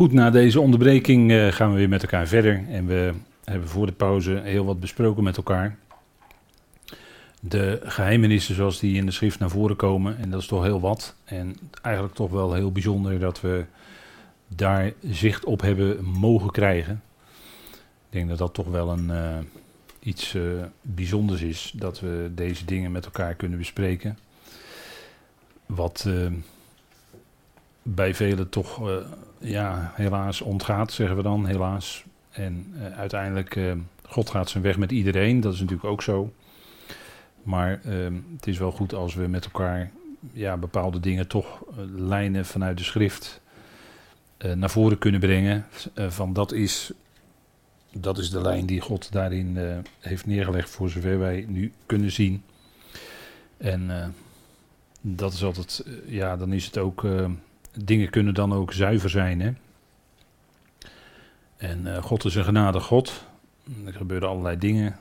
Goed, na deze onderbreking uh, gaan we weer met elkaar verder. En we hebben voor de pauze heel wat besproken met elkaar. De geheimenissen zoals die in de schrift naar voren komen. En dat is toch heel wat. En eigenlijk toch wel heel bijzonder dat we daar zicht op hebben mogen krijgen. Ik denk dat dat toch wel een, uh, iets uh, bijzonders is. Dat we deze dingen met elkaar kunnen bespreken. Wat bij velen toch ja, helaas ontgaat, zeggen we dan, helaas. En uh, uiteindelijk, uh, God gaat zijn weg met iedereen, dat is natuurlijk ook zo. Maar uh, het is wel goed als we met elkaar ja, bepaalde dingen toch lijnen vanuit de schrift naar voren kunnen brengen. van dat is, dat is de lijn die God daarin heeft neergelegd voor zover wij nu kunnen zien. En dat is altijd, ja, dan is het ook dingen kunnen dan ook zuiver zijn. Hè? En uh, God is een genade God. Er gebeuren allerlei dingen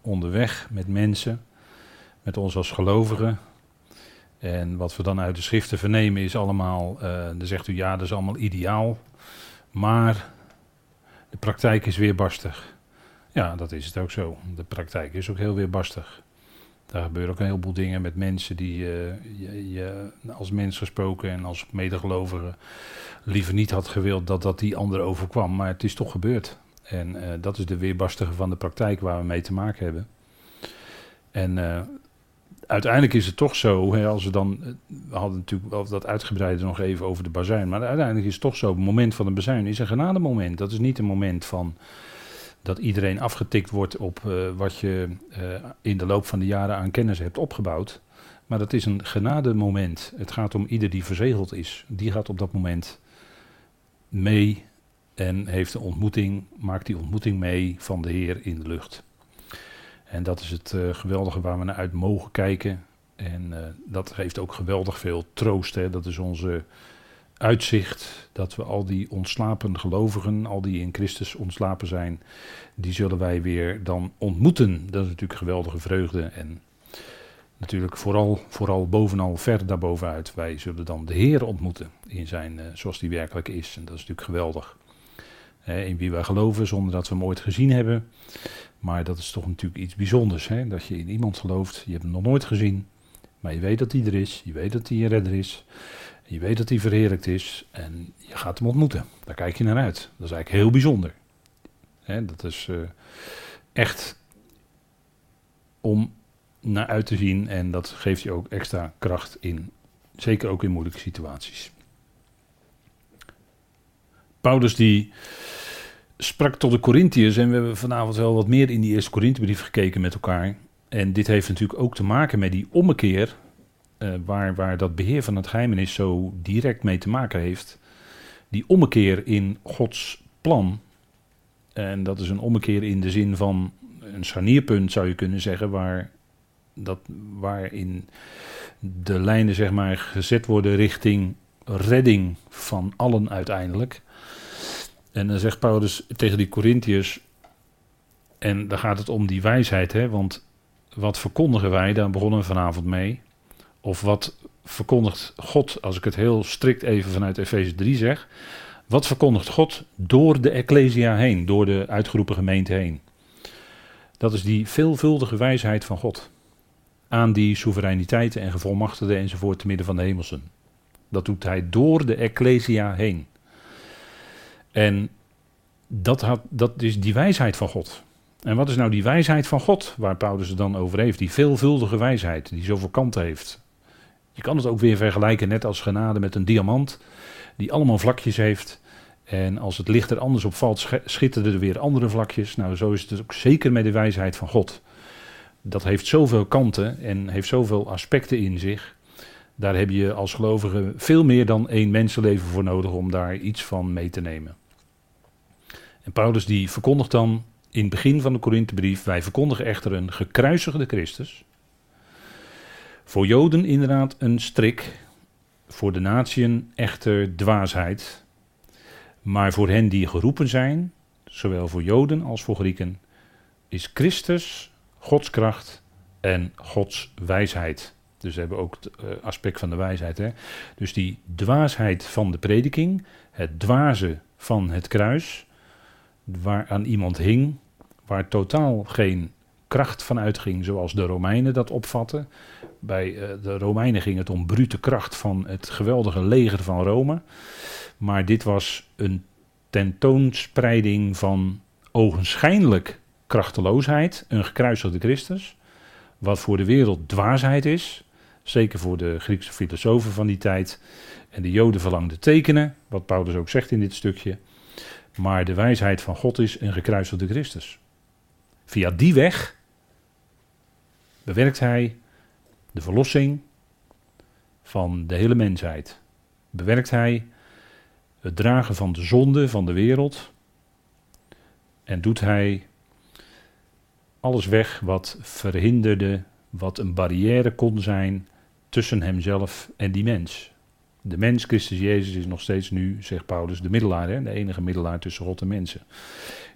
onderweg met mensen, met ons als gelovigen. En wat we dan uit de schriften vernemen is allemaal, uh, dan zegt u ja, dat is allemaal ideaal. Maar de praktijk is weerbarstig. Ja, dat is het ook zo. De praktijk is ook heel weerbarstig. Daar gebeuren ook een heleboel dingen met mensen die uh, je, je, als mens gesproken en als medegelovige liever niet had gewild dat dat die ander overkwam. Maar het is toch gebeurd. En uh, dat is de weerbarstige van de praktijk waar we mee te maken hebben. En uh, uiteindelijk is het toch zo, hè, als we dan, we hadden natuurlijk wel dat uitgebreider nog even over de bazuin, maar uiteindelijk is het toch zo, het moment van de bazuin is een genademoment. Dat is niet een moment van dat iedereen afgetikt wordt op uh, wat je uh, in de loop van de jaren aan kennis hebt opgebouwd. Maar dat is een genademoment. Het gaat om ieder die verzegeld is. Die gaat op dat moment mee en heeft een ontmoeting, maakt die ontmoeting mee van de Heer in de lucht. En dat is het uh, geweldige waar we naar uit mogen kijken. En dat geeft ook geweldig veel troost. Hè. Dat is onze uitzicht dat we al die ontslapen gelovigen, al die in Christus ontslapen zijn, die zullen wij weer dan ontmoeten. Dat is natuurlijk geweldige vreugde en natuurlijk vooral, vooral bovenal ver daarbovenuit. Wij zullen dan de Heer ontmoeten in zijn, uh, zoals die werkelijk is. En dat is natuurlijk geweldig. In wie wij geloven zonder dat we hem ooit gezien hebben. Maar dat is toch natuurlijk iets bijzonders. Hè? Dat je in iemand gelooft, je hebt hem nog nooit gezien. Maar je weet dat hij er is, je weet dat hij een redder is. Je weet dat hij verheerlijkt is en je gaat hem ontmoeten. Daar kijk je naar uit. Dat is eigenlijk heel bijzonder. dat is uh, echt om naar uit te zien en dat geeft je ook extra kracht in. Zeker ook in moeilijke situaties. Paulus die sprak tot de Corinthiërs en we hebben vanavond wel wat meer in die eerste Korinthebrief gekeken met elkaar. En dit heeft natuurlijk ook te maken met die ommekeer uh, waar, waar dat beheer van het geheimenis zo direct mee te maken heeft, die ommekeer in Gods plan, en dat is een ommekeer in de zin van een scharnierpunt zou je kunnen zeggen, waar dat, waarin de lijnen zeg maar gezet worden richting redding van allen uiteindelijk. En dan zegt Paulus tegen die Corinthiërs, en dan gaat het om die wijsheid, hè, want wat verkondigen wij, daar begonnen we vanavond mee. Of wat verkondigt God, als ik het heel strikt even vanuit Efeze 3 zeg. Wat verkondigt God door de Ecclesia heen, door de uitgeroepen gemeente heen? Dat is die veelvuldige wijsheid van God. Aan die soevereiniteiten en gevolmachtigden enzovoort te midden van de hemelsen. Dat doet hij door de Ecclesia heen. En dat, dat is die wijsheid van God. En wat is nou die wijsheid van God, waar Paulus het dan over heeft? Die veelvuldige wijsheid, die zoveel kanten heeft. Je kan het ook weer vergelijken, net als genade, met een diamant die allemaal vlakjes heeft. En als het licht er anders op valt, schitteren er weer andere vlakjes. Nou, zo is het dus ook zeker met de wijsheid van God. Dat heeft zoveel kanten en heeft zoveel aspecten in zich. Daar heb je als gelovige veel meer dan één mensenleven voor nodig om daar iets van mee te nemen. En Paulus die verkondigt dan in het begin van de Korinthebrief: Wij verkondigen echter een gekruisigde Christus voor Joden inderdaad een strik, voor de natieën echter dwaasheid. Maar voor hen die geroepen zijn, zowel voor Joden als voor Grieken, is Christus Gods kracht en Gods wijsheid. Dus we hebben ook het uh, aspect van de wijsheid. Hè? Dus die dwaasheid van de prediking, het dwaze van het kruis, waar aan iemand hing, waar totaal geen kracht van uitging, zoals de Romeinen dat opvatten. Bij uh, de Romeinen ging het om brute kracht van het geweldige leger van Rome. Maar dit was een tentoonspreiding van ogenschijnlijk krachteloosheid, een gekruisigde Christus, wat voor de wereld dwaasheid is, zeker voor de Griekse filosofen van die tijd. En de Joden verlangden tekenen, wat Paulus ook zegt in dit stukje. Maar de wijsheid van God is een gekruisigde Christus. Via die weg bewerkt hij de verlossing van de hele mensheid. Bewerkt hij het dragen van de zonde van de wereld. En doet hij alles weg wat verhinderde, wat een barrière kon zijn tussen hemzelf en die mens. De mens, Christus Jezus, is nog steeds nu, zegt Paulus, de middelaar, hè? de enige middelaar tussen God en mensen.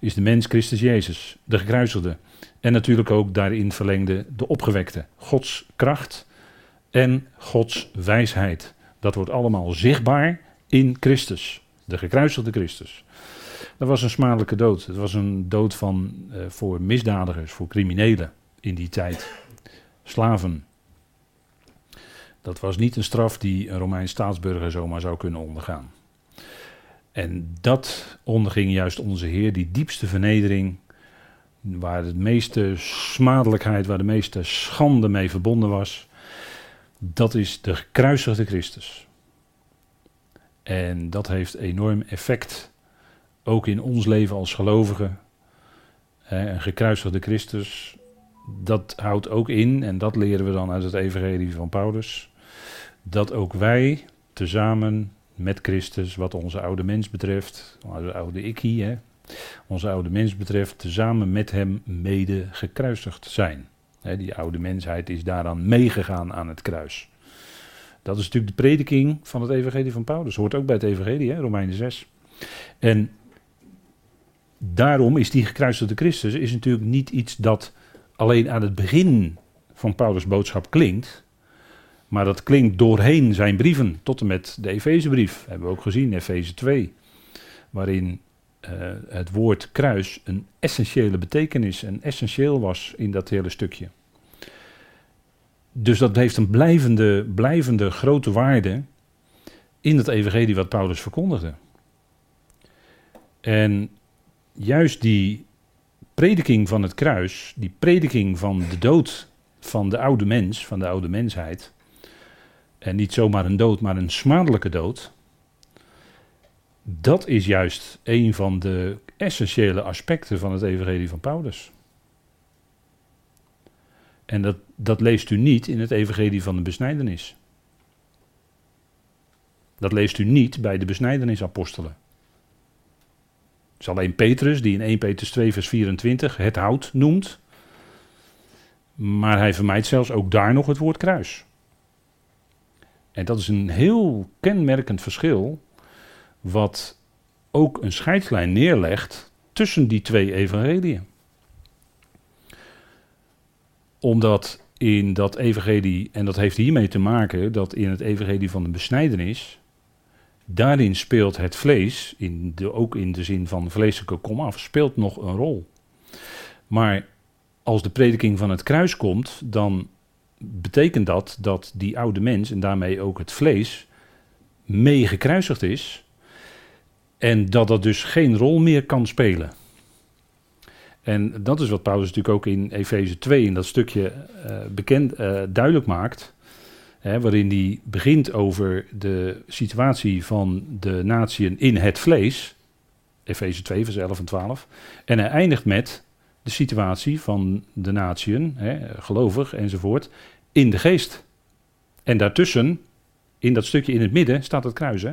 Is de mens Christus Jezus, de gekruisigde. En natuurlijk ook daarin verlengde de opgewekte. Gods kracht en Gods wijsheid. Dat wordt allemaal zichtbaar in Christus, de gekruisigde Christus. Dat was een smadelijke dood. Het was een dood van, uh, voor misdadigers, voor criminelen in die tijd. Slaven. Dat was niet een straf die een Romeins staatsburger zomaar zou kunnen ondergaan. En dat onderging juist onze Heer, die diepste vernedering, waar de meeste smadelijkheid, waar de meeste schande mee verbonden was. Dat is de gekruisigde Christus. En dat heeft enorm effect, ook in ons leven als gelovigen. Een gekruisigde Christus, dat houdt ook in, en dat leren we dan uit het Evangelie van Paulus, dat ook wij tezamen met Christus, wat onze oude mens betreft, onze oude ikkie, hè, onze oude mens betreft, tezamen met hem mede gekruisigd zijn. die oude mensheid is daaraan meegegaan aan het kruis. Dat is natuurlijk de prediking van het evangelie van Paulus. Hoort ook bij het evangelie, hè, Romeinen 6. En daarom is die gekruisigde Christus is natuurlijk niet iets dat alleen aan het begin van Paulus' boodschap klinkt. Maar dat klinkt doorheen zijn brieven, tot en met de Efezebrief. Hebben we ook gezien, Efeze 2. Waarin uh, het woord kruis een essentiële betekenis en essentieel was in dat hele stukje. Dus dat heeft een blijvende, blijvende grote waarde in het evangelie wat Paulus verkondigde. En juist die prediking van het kruis, die prediking van de dood van de oude mens, van de oude mensheid, en niet zomaar een dood, maar een smadelijke dood, dat is juist een van de essentiële aspecten van het evangelie van Paulus. En dat, dat leest u niet in het evangelie van de besnijdenis. Dat leest u niet bij de besnijdenisapostelen. Het is alleen Petrus die in 1 Petrus 2 vers 24 het hout noemt. Maar hij vermijdt zelfs ook daar nog het woord kruis. En dat is een heel kenmerkend verschil wat ook een scheidslijn neerlegt tussen die twee evangeliën. Omdat in dat evangelie, en dat heeft hiermee te maken, dat in het evangelie van de besnijdenis, daarin speelt het vlees, in de, ook in de zin van vleeselijke komaf, speelt nog een rol. Maar als de prediking van het kruis komt, dan betekent dat dat die oude mens en daarmee ook het vlees mee gekruisigd is en dat dat dus geen rol meer kan spelen. En dat is wat Paulus natuurlijk ook in Efeze 2 in dat stukje uh, bekend, uh, duidelijk maakt. Hè, waarin hij begint over de situatie van de natieën in het vlees. Efeze 2 vers 11 en 12. En hij eindigt met de situatie van de natieën, gelovig enzovoort, in de geest. En daartussen, in dat stukje in het midden, staat het kruis. Hè?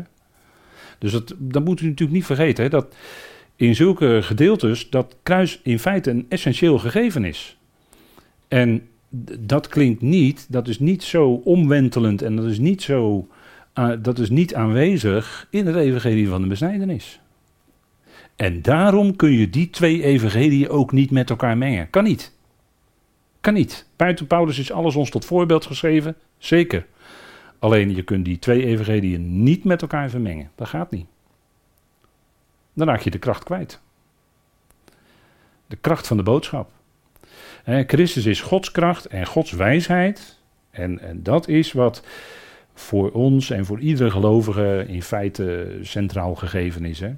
Dus dat, dat moet u natuurlijk niet vergeten. Hè, dat in zulke gedeeltes dat kruis in feite een essentieel gegeven is. En dat klinkt niet, dat is niet zo omwentelend en dat is niet zo, uh, dat is niet aanwezig in het evangelie van de besnijdenis. En daarom kun je die twee evangeliën ook niet met elkaar mengen. Kan niet. Kan niet. Buiten Paulus is alles ons tot voorbeeld geschreven. Zeker. Alleen je kunt die twee evangeliën niet met elkaar vermengen. Dat gaat niet. Dan raak je de kracht kwijt. De kracht van de boodschap. Christus is Gods kracht en Gods wijsheid. En, en dat is wat voor ons en voor iedere gelovige in feite centraal gegeven is. Hè?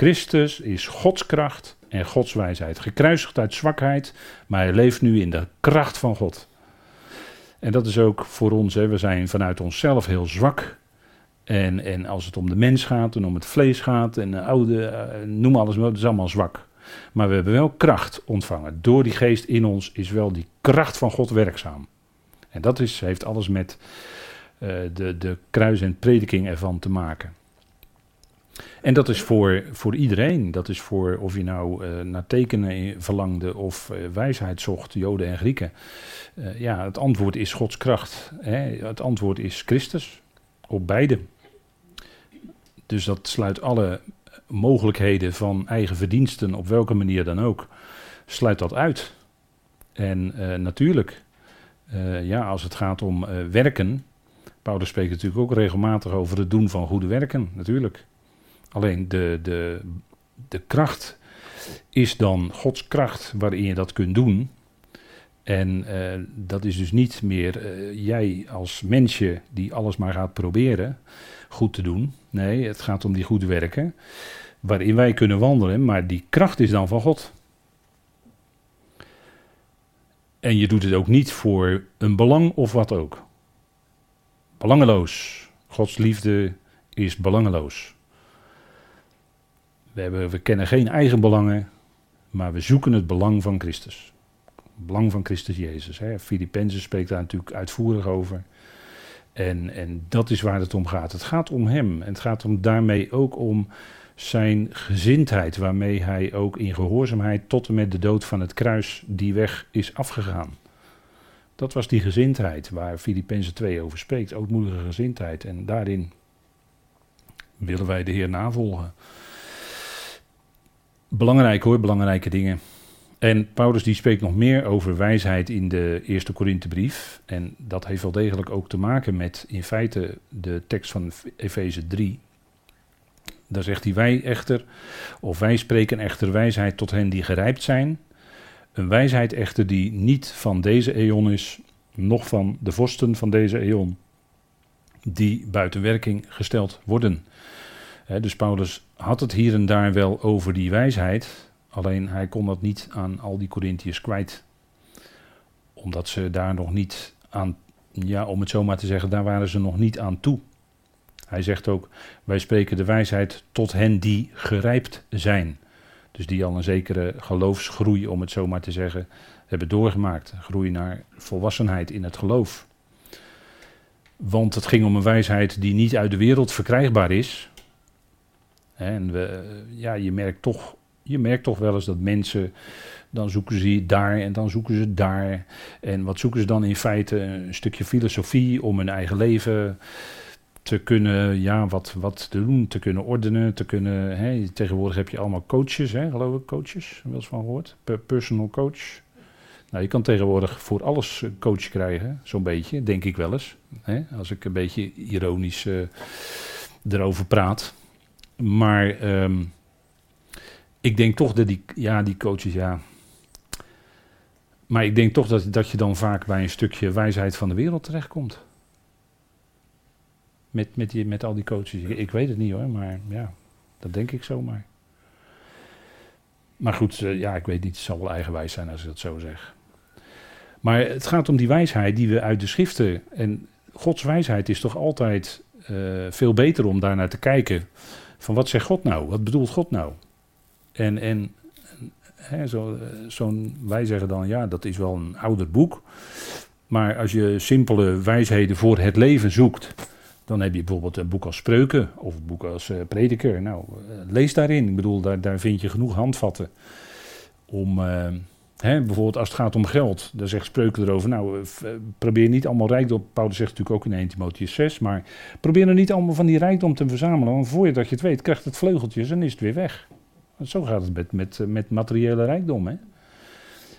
Christus is Gods kracht en Gods wijsheid. Gekruisigd uit zwakheid, maar hij leeft nu in de kracht van God. En dat is ook voor ons, hè, we zijn vanuit onszelf heel zwak. En, en als het om de mens gaat en om het vlees gaat en de oude, uh, noem alles maar, dat is allemaal zwak. Maar we hebben wel kracht ontvangen. Door die geest in ons is wel die kracht van God werkzaam. En dat is, heeft alles met uh, de, de kruis en prediking ervan te maken. En dat is voor, voor iedereen. Dat is voor of je nou uh, naar tekenen verlangde of uh, wijsheid zocht, Joden en Grieken. Uh, ja, het antwoord is Gods kracht. Hè? Het antwoord is Christus. Op beide. Dus dat sluit alle mogelijkheden van eigen verdiensten, op welke manier dan ook, sluit dat uit. En natuurlijk, ja, als het gaat om werken. Paulus spreekt natuurlijk ook regelmatig over het doen van goede werken, natuurlijk. Alleen de, de, de kracht is dan Gods kracht waarin je dat kunt doen. En uh, dat is dus niet meer uh, jij als mensje die alles maar gaat proberen goed te doen. Nee, het gaat om die goede werken waarin wij kunnen wandelen, maar die kracht is dan van God. En je doet het ook niet voor een belang of wat ook. Belangeloos. Gods liefde is belangeloos. We, hebben, we kennen geen eigen belangen, maar we zoeken het belang van Christus. Het belang van Christus Jezus. Filippenzen spreekt daar natuurlijk uitvoerig over. En, en dat is waar het om gaat. Het gaat om hem. En het gaat om daarmee ook om zijn gezindheid, waarmee hij ook in gehoorzaamheid tot en met de dood van het kruis die weg is afgegaan. Dat was die gezindheid waar Filippenzen 2 over spreekt, ootmoedige gezindheid. En daarin willen wij de Heer navolgen. Belangrijk hoor, belangrijke dingen. En Paulus die spreekt nog meer over wijsheid in de eerste Korinthebrief. En dat heeft wel degelijk ook te maken met in feite de tekst van Efeze 3. Daar zegt hij wij echter, of wij spreken echter wijsheid tot hen die gerijpt zijn. Een wijsheid echter die niet van deze eon is, noch van de vorsten van deze eon, die buiten werking gesteld worden dus Paulus had het hier en daar wel over die wijsheid, alleen hij kon dat niet aan al die Corinthiërs kwijt. Omdat ze daar nog niet aan, ja, om het zo maar te zeggen, daar waren ze nog niet aan toe. Hij zegt ook, wij spreken de wijsheid tot hen die gerijpt zijn. Dus die al een zekere geloofsgroei, om het zo maar te zeggen, hebben doorgemaakt. Groei naar volwassenheid in het geloof. Want het ging om een wijsheid die niet uit de wereld verkrijgbaar is, en ja, je, merkt toch, je merkt toch wel eens dat mensen, dan zoeken ze daar en dan zoeken ze daar. En wat zoeken ze dan in feite? Een stukje filosofie om hun eigen leven te kunnen, ja, wat, wat te doen, te kunnen ordenen, te kunnen, hè, tegenwoordig heb je allemaal coaches, hè, geloof ik, coaches, wel eens van gehoord, personal coach. Nou, je kan tegenwoordig voor alles coach krijgen, zo'n beetje, denk ik wel eens. Hè, als ik een beetje ironisch uh, erover praat. Maar um, ik denk toch dat die, ja, die coaches, ja. Maar ik denk toch dat, dat je dan vaak bij een stukje wijsheid van de wereld terechtkomt. Met, met, die, met al die coaches. Ik, weet het niet hoor, maar ja, dat denk ik zomaar. Maar goed, uh, ja, ik weet niet, het zal wel eigenwijs zijn als ik dat zo zeg. Maar het gaat om die wijsheid die we uit de schriften. En Gods wijsheid is toch altijd uh, veel beter om daar naar te kijken van wat zegt God nou? Wat bedoelt God nou? En, en hè, zo, eh, zo'n, wij zeggen dan, ja, dat is wel een ouder boek. Maar als je simpele wijsheden voor het leven zoekt, dan heb je bijvoorbeeld een boek als Spreuken of een boek als uh, Prediker. Nou, uh, lees daarin. Ik bedoel, daar, daar vind je genoeg handvatten om, Hè, bijvoorbeeld als het gaat om geld, daar zegt Spreuken erover. Nou, eh, probeer niet allemaal rijkdom. Paulus zegt natuurlijk ook in 1 Timotheus 6. Maar probeer er niet allemaal van die rijkdom te verzamelen. Want voor je dat je het weet, krijgt het vleugeltjes en is het weer weg. zo gaat het met, met, met materiële rijkdom. Hè.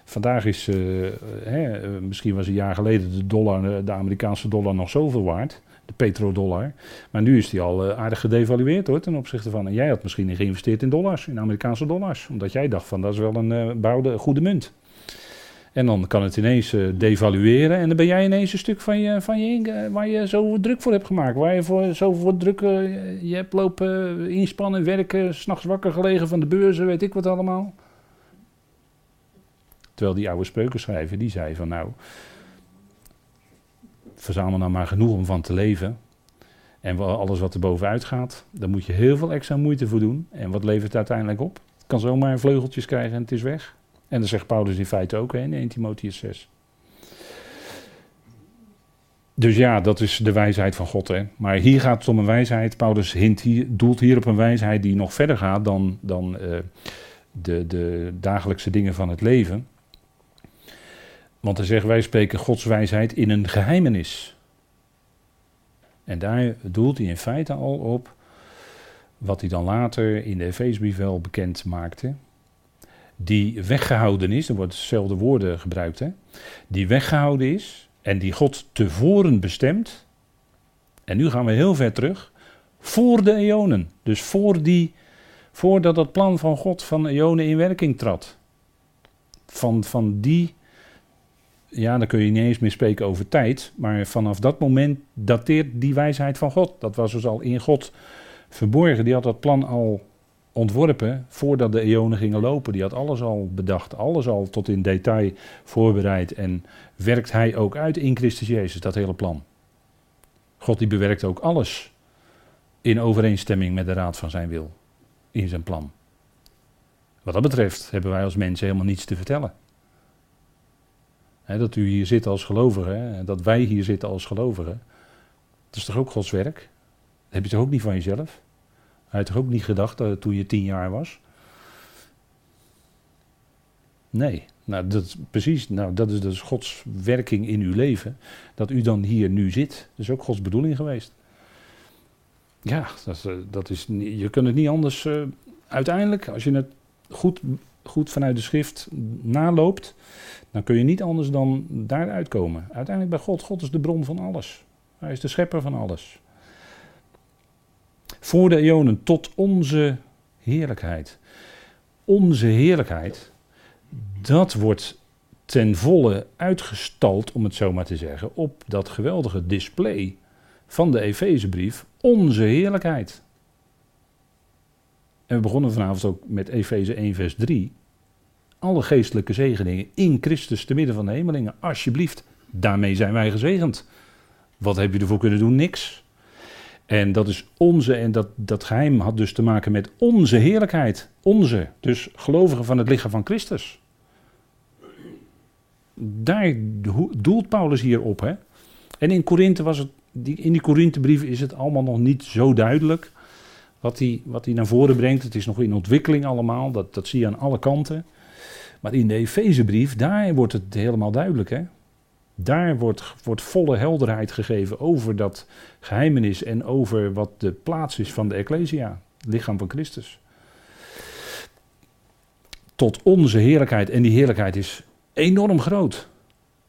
Vandaag is, eh, hè, misschien was een jaar geleden de dollar, de Amerikaanse dollar nog zoveel waard, petrodollar. Maar nu is die al aardig gedevalueerd hoor, ten opzichte van. En jij had misschien geïnvesteerd in dollars, in Amerikaanse dollars. Omdat jij dacht van dat is wel een bouwde, goede munt. En dan kan het ineens uh, devalueren. En dan ben jij ineens een stuk van je, van je waar je zo druk voor hebt gemaakt. Waar je voor, zo voor druk uh, je hebt lopen inspannen, werken, s'nachts wakker gelegen van de beurzen, weet ik wat allemaal. Terwijl die oude spreukenschrijver, die zei van nou, verzamel nou maar genoeg om van te leven. En alles wat er bovenuit gaat, daar moet je heel veel extra moeite voor doen. En wat levert het uiteindelijk op? Het kan zomaar vleugeltjes krijgen en het is weg. En dat zegt Paulus in feite ook in 1 Timotheus 6. Dus ja, dat is de wijsheid van God. Hè? Maar hier gaat het om een wijsheid. Paulus hint hier, doelt hier op een wijsheid die nog verder gaat dan, dan uh, de, de dagelijkse dingen van het leven. Want hij zegt, wij spreken Gods wijsheid in een geheimenis. En daar doelt hij in feite al op wat hij dan later in de Efeesbrief wel bekend maakte die weggehouden is, er worden dezelfde woorden gebruikt, hè, die weggehouden is en die God tevoren bestemt. En nu gaan we heel ver terug, voor de eonen. Dus voor die, voordat dat plan van God van eonen in werking trad. Van, van die, ja, dan kun je niet eens meer spreken over tijd, maar vanaf dat moment dateert die wijsheid van God. Dat was dus al in God verborgen. Die had dat plan al ontworpen voordat de eonen gingen lopen. Die had alles al bedacht, alles al tot in detail voorbereid. En werkt hij ook uit in Christus Jezus, dat hele plan. God die bewerkt ook alles in overeenstemming met de raad van zijn wil, in zijn plan. Wat dat betreft hebben wij als mensen helemaal niets te vertellen. Dat u hier zit als gelovige, dat wij hier zitten als gelovigen, dat is toch ook Gods werk? Dat heb je toch ook niet van jezelf? Hij had toch ook niet gedacht uh, toen je tien jaar was? Nee, nou dat precies, nou dat is dus Gods werking in uw leven. Dat u dan hier nu zit. Dat is ook Gods bedoeling geweest. Ja, dat eh, dat is, je kunt het niet anders. Uh, uiteindelijk, als je het goed, goed vanuit de schrift naloopt, dan kun je niet anders dan daaruit komen. Uiteindelijk bij God. God is de bron van alles. Hij is de schepper van alles voor de eonen tot onze heerlijkheid. Onze heerlijkheid, dat wordt ten volle uitgestald, om het zo maar te zeggen, op dat geweldige display van de Efezebrief, onze heerlijkheid. En we begonnen vanavond ook met Efeze 1, vers 3. Alle geestelijke zegeningen in Christus te midden van de hemelingen. Alsjeblieft, daarmee zijn wij gezegend. Wat heb je ervoor kunnen doen? Niks. En dat is onze, en dat, dat geheim had dus te maken met onze heerlijkheid. Onze, dus gelovigen van het lichaam van Christus. Daar doelt Paulus hier op. Hè? En in Korinthe was het, in die Korinthebrief is het allemaal nog niet zo duidelijk. Wat hij, wat naar voren brengt. Het is nog in ontwikkeling allemaal. Dat, dat zie je aan alle kanten. Maar in de Efezebrief, daar wordt het helemaal duidelijk. Hè? Daar wordt, wordt volle helderheid gegeven over dat geheimenis en over wat de plaats is van de Ecclesia, het lichaam van Christus. Tot onze heerlijkheid. En die heerlijkheid is enorm groot.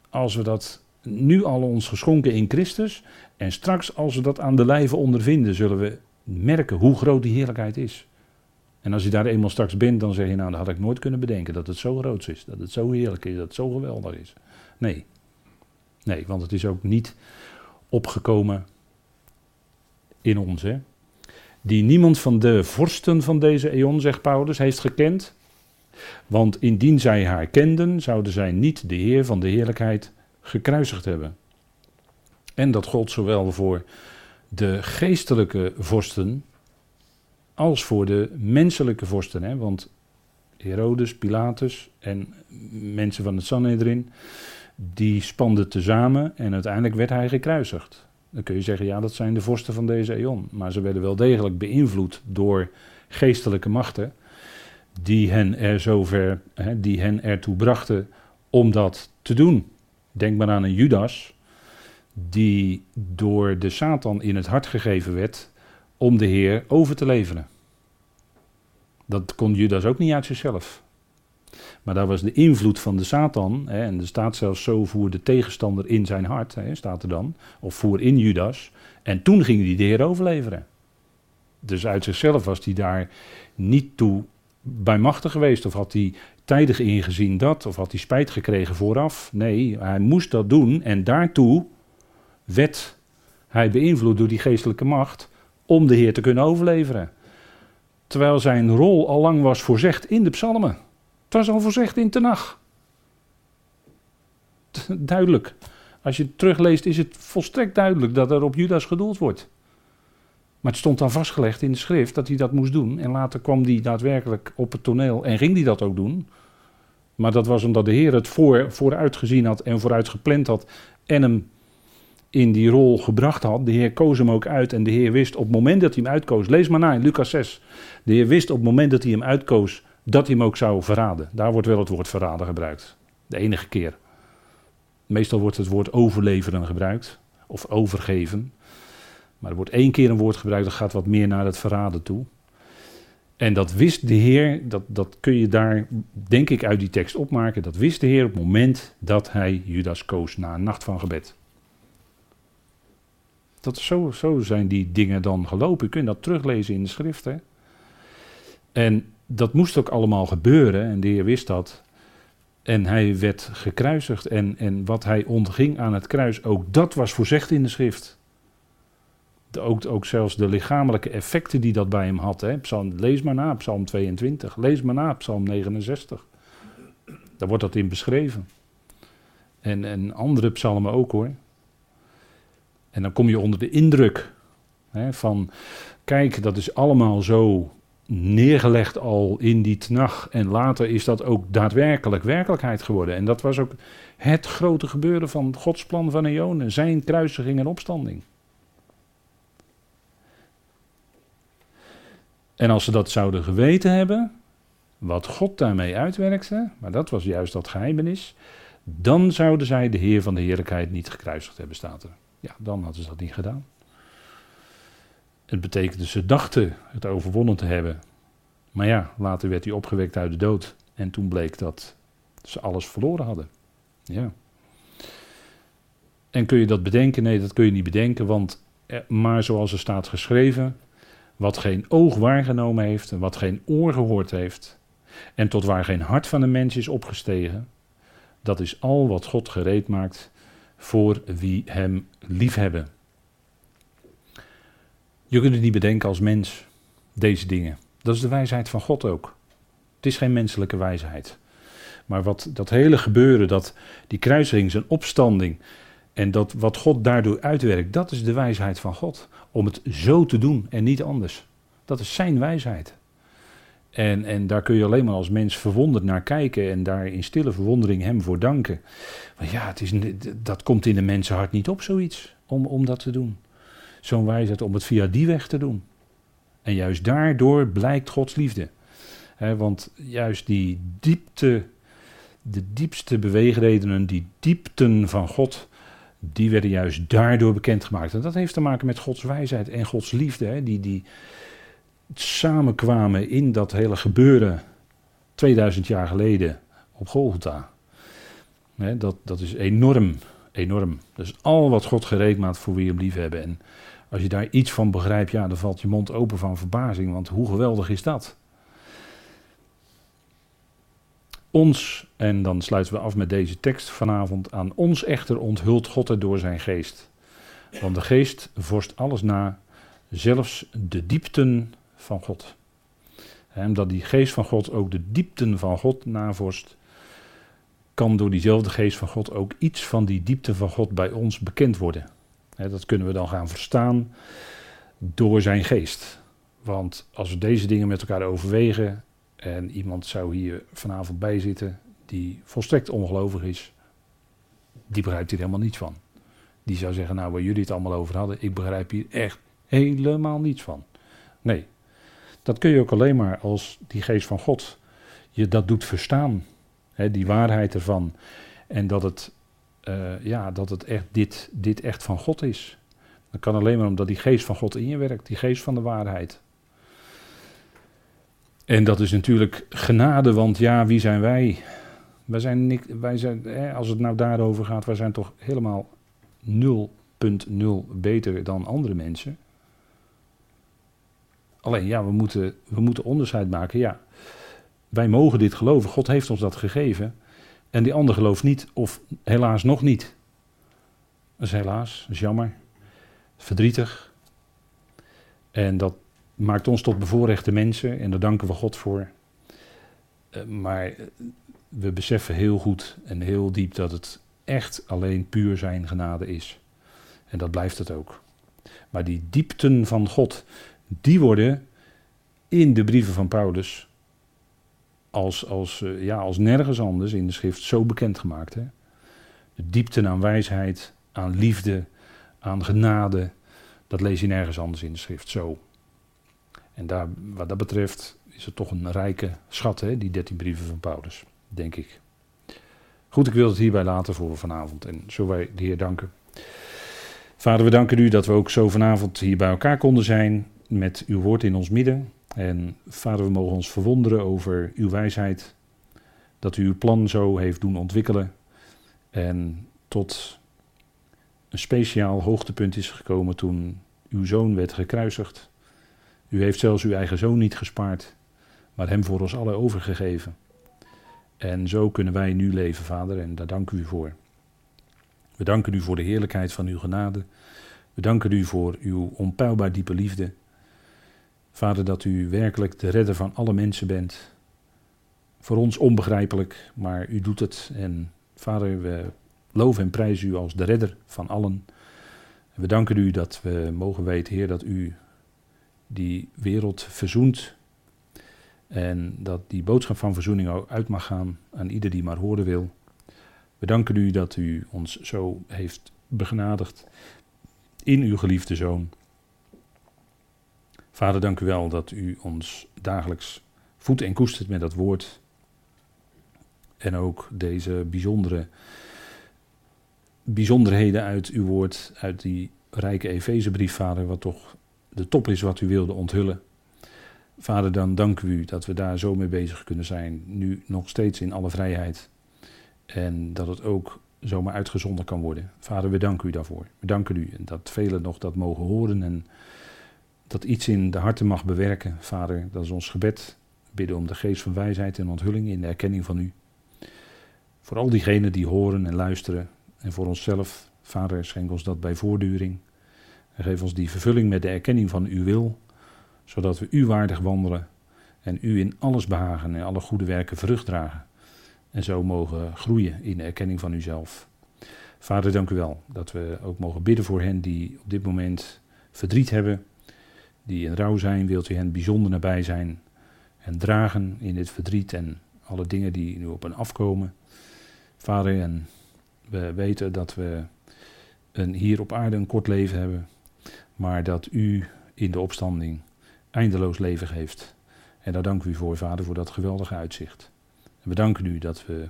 Als we dat nu al ons geschonken in Christus. En straks als we dat aan de lijve ondervinden, zullen we merken hoe groot die heerlijkheid is. En als je daar eenmaal straks bent, dan zeg je nou, dat had ik nooit kunnen bedenken dat het zo groot is. Dat het zo heerlijk is, dat het zo geweldig is. Nee, Nee, want het is ook niet opgekomen in ons. Hè? Die niemand van de vorsten van deze eon, zegt Paulus, heeft gekend. Want indien zij haar kenden, zouden zij niet de Heer van de heerlijkheid gekruisigd hebben. En dat gold zowel voor de geestelijke vorsten als voor de menselijke vorsten. Hè? Want Herodes, Pilatus en mensen van het Sanhedrin, die spanden tezamen en uiteindelijk werd hij gekruisigd. Dan kun je zeggen, ja, dat zijn de vorsten van deze eon. Maar ze werden wel degelijk beïnvloed door geestelijke machten die hen er zover, hè, die hen ertoe brachten om dat te doen. Denk maar aan een Judas, die door de Satan in het hart gegeven werd om de Heer over te leveren. Dat kon Judas ook niet uit zichzelf. Maar daar was de invloed van de Satan, hè, en er staat zelfs zo voer de tegenstander in zijn hart, hè, staat er dan, of voer in Judas. En toen ging hij de Heer overleveren. Dus uit zichzelf was hij daar niet toe bij machtig geweest, of had hij tijdig ingezien dat, of had hij spijt gekregen vooraf. Nee, hij moest dat doen en daartoe werd hij beïnvloed door die geestelijke macht om de Heer te kunnen overleveren. Terwijl zijn rol al lang was voorzegd in de psalmen. Het was al voorzegd in Tenach. Duidelijk. Als je het terugleest is het volstrekt duidelijk dat er op Judas gedoeld wordt. Maar het stond dan vastgelegd in de schrift dat hij dat moest doen. En later kwam hij daadwerkelijk op het toneel en ging hij dat ook doen. Maar dat was omdat de Heer het voor, vooruit gezien had en vooruit gepland had. En hem in die rol gebracht had. De Heer koos hem ook uit en de Heer wist op het moment dat hij hem uitkoos. Lees maar na in Lucas 6. De Heer wist op het moment dat hij hem uitkoos dat hij hem ook zou verraden. Daar wordt wel het woord verraden gebruikt. De enige keer. Meestal wordt het woord overleveren gebruikt. Of overgeven. Maar er wordt één keer een woord gebruikt dat gaat wat meer naar het verraden toe. En dat wist de Heer, dat, dat kun je daar denk ik uit die tekst opmaken. Dat wist de Heer op het moment dat hij Judas koos na een nacht van gebed. Dat zo, zo zijn die dingen dan gelopen. Je kunt dat teruglezen in de schriften. En dat moest ook allemaal gebeuren en de Heer wist dat. En hij werd gekruisigd en, en wat hij ontging aan het kruis, ook dat was voorzegd in de schrift. De, ook, ook zelfs de lichamelijke effecten die dat bij hem had. Hè. Psalm, lees maar na, Psalm 22. Lees maar na, Psalm 69. Daar wordt dat in beschreven. En, en andere psalmen ook hoor. En dan kom je onder de indruk hè, van, kijk, dat is allemaal zo neergelegd al in die tnach. En later is dat ook daadwerkelijk werkelijkheid geworden. En dat was ook het grote gebeuren van Gods plan van Eonen. Zijn kruisiging en opstanding. En als ze dat zouden geweten hebben, wat God daarmee uitwerkte, maar dat was juist dat geheimenis, dan zouden zij de Heer van de Heerlijkheid niet gekruisigd hebben, staat er. Ja, dan hadden ze dat niet gedaan. Het betekende, ze dachten het overwonnen te hebben. Maar ja, later werd hij opgewekt uit de dood. En toen bleek dat ze alles verloren hadden. Ja. En kun je dat bedenken? Nee, dat kun je niet bedenken. Want, eh, maar zoals er staat geschreven, wat geen oog waargenomen heeft en wat geen oor gehoord heeft, en tot waar geen hart van een mens is opgestegen, dat is al wat God gereed maakt voor wie hem liefhebben. Je kunt het niet bedenken als mens, deze dingen. Dat is de wijsheid van God ook. Het is geen menselijke wijsheid. Maar wat dat hele gebeuren, dat die kruising, zijn opstanding en dat wat God daardoor uitwerkt, dat is de wijsheid van God. Om het zo te doen en niet anders. Dat is zijn wijsheid. En, en daar kun je alleen maar als mens verwonderd naar kijken en daar in stille verwondering hem voor danken. Maar ja, het is, dat komt in de mensenhart niet op, zoiets, om, om dat te doen. Zo'n wijsheid om het via die weg te doen. En juist daardoor blijkt Gods liefde. want juist die diepte, de diepste beweegredenen, die diepten van God, die werden juist daardoor bekendgemaakt. En dat heeft te maken met Gods wijsheid en Gods liefde, die, die samenkwamen in dat hele gebeuren 2000 jaar geleden op Golgotha. dat, dat is enorm, enorm. Is al wat God gereed maakt voor wie hem lief hebben. En als je daar iets van begrijpt, ja, dan valt je mond open van verbazing, want hoe geweldig is dat? Ons, en dan sluiten we af met deze tekst vanavond, aan ons echter onthult God het door zijn geest. Want de geest vorst alles na, zelfs de diepten van God. En omdat die geest van God ook de diepten van God navorst, kan door diezelfde geest van God ook iets van die diepte van God bij ons bekend worden dat kunnen we dan gaan verstaan door zijn geest. Want als we deze dingen met elkaar overwegen en iemand zou hier vanavond bij zitten die volstrekt ongelovig is, die begrijpt hier helemaal niets van. Die zou zeggen, nou waar jullie het allemaal over hadden, ik begrijp hier echt helemaal niets van. Nee, dat kun je ook alleen maar als die geest van God je dat doet verstaan. die waarheid ervan. En dat het uh, ja, dat het echt dit, dit echt van God is. Dat kan alleen maar omdat die geest van God in je werkt, die geest van de waarheid. En dat is natuurlijk genade, want ja, wie zijn wij? Wij zijn, niet, wij zijn hè, als het nou daarover gaat, wij zijn toch helemaal 0.0 beter dan andere mensen. Alleen ja, we moeten, we moeten onderscheid maken. Ja, wij mogen dit geloven. God heeft ons dat gegeven. En die ander gelooft niet, of helaas nog niet. Dat is helaas, dat is jammer. Verdrietig. En dat maakt ons tot bevoorrechte mensen en daar danken we God voor. Uh, maar we beseffen heel goed en heel diep dat het echt alleen puur zijn genade is. En dat blijft het ook. Maar die diepten van God, die worden in de brieven van Paulus als, als, uh, ja, als nergens anders in de schrift zo bekendgemaakt. Hè? De diepten aan wijsheid, aan liefde, aan genade, dat lees je nergens anders in de schrift zo. En daar, wat dat betreft is het toch een rijke schat, hè, die dertien brieven van Paulus, denk ik. Goed, ik wil het hierbij laten voor vanavond en zo wij de Heer danken. Vader, we danken u dat we ook zo vanavond hier bij elkaar konden zijn met uw woord in ons midden. En vader, we mogen ons verwonderen over uw wijsheid, dat u uw plan zo heeft doen ontwikkelen en tot een speciaal hoogtepunt is gekomen toen uw zoon werd gekruisigd. U heeft zelfs uw eigen zoon niet gespaard, maar hem voor ons allen overgegeven. En zo kunnen wij nu leven, Vader, en daar danken u voor. We danken u voor de heerlijkheid van uw genade. We danken u voor uw onpeilbaar diepe liefde. Vader, dat u werkelijk de redder van alle mensen bent. Voor ons onbegrijpelijk, maar u doet het. En Vader, we loven en prijzen u als de redder van allen. we danken u dat we mogen weten, Heer, dat u die wereld verzoent. En dat die boodschap van verzoening ook uit mag gaan aan ieder die maar horen wil. We danken u dat u ons zo heeft begenadigd in uw geliefde zoon. Vader, dank u wel dat u ons dagelijks voedt en koestert met dat woord. En ook deze bijzondere bijzonderheden uit uw woord, uit die rijke Efezebrief, Vader, wat toch de top is wat u wilde onthullen. Vader, dan dank u dat we daar zo mee bezig kunnen zijn, nu nog steeds in alle vrijheid. En dat het ook zomaar uitgezonden kan worden. Vader, we danken u daarvoor. We danken u en dat velen nog dat mogen horen en dat iets in de harten mag bewerken. Vader, dat is ons gebed. Bidden om de geest van wijsheid en onthulling in de erkenning van u. Voor al diegenen die horen en luisteren en voor onszelf, Vader, schenk ons dat bij voortduring. En geef ons die vervulling met de erkenning van uw wil, zodat we u waardig wandelen en u in alles behagen en alle goede werken vrucht dragen. En zo mogen groeien in de erkenning van uzelf. Vader, dank u wel dat we ook mogen bidden voor hen die op dit moment verdriet hebben, die in rouw zijn. Wilt u hen bijzonder nabij zijn en dragen in dit verdriet en alle dingen die nu op hen afkomen. Vader, en we weten dat we een, hier op aarde een kort leven hebben, maar dat u in de opstanding eindeloos leven geeft. En daar dank u voor, Vader, voor dat geweldige uitzicht. En we danken u dat we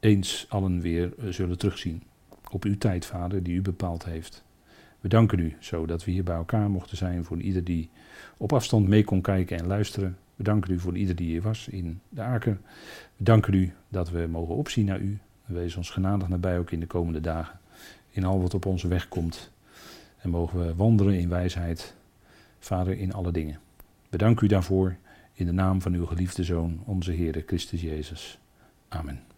eens allen weer eh, zullen terugzien. Op uw tijd, Vader, die u bepaald heeft. We danken u zo dat we hier bij elkaar mochten zijn voor ieder die op afstand mee kon kijken en luisteren. We danken u voor ieder die hier was in de aken. We danken u dat we mogen opzien naar u. Wees ons genadig nabij ook in de komende dagen. In al wat op onze weg komt. En mogen we wandelen in wijsheid, Vader, in alle dingen. Bedank u daarvoor in de naam van uw geliefde Zoon, onze Heer Christus Jezus. Amen.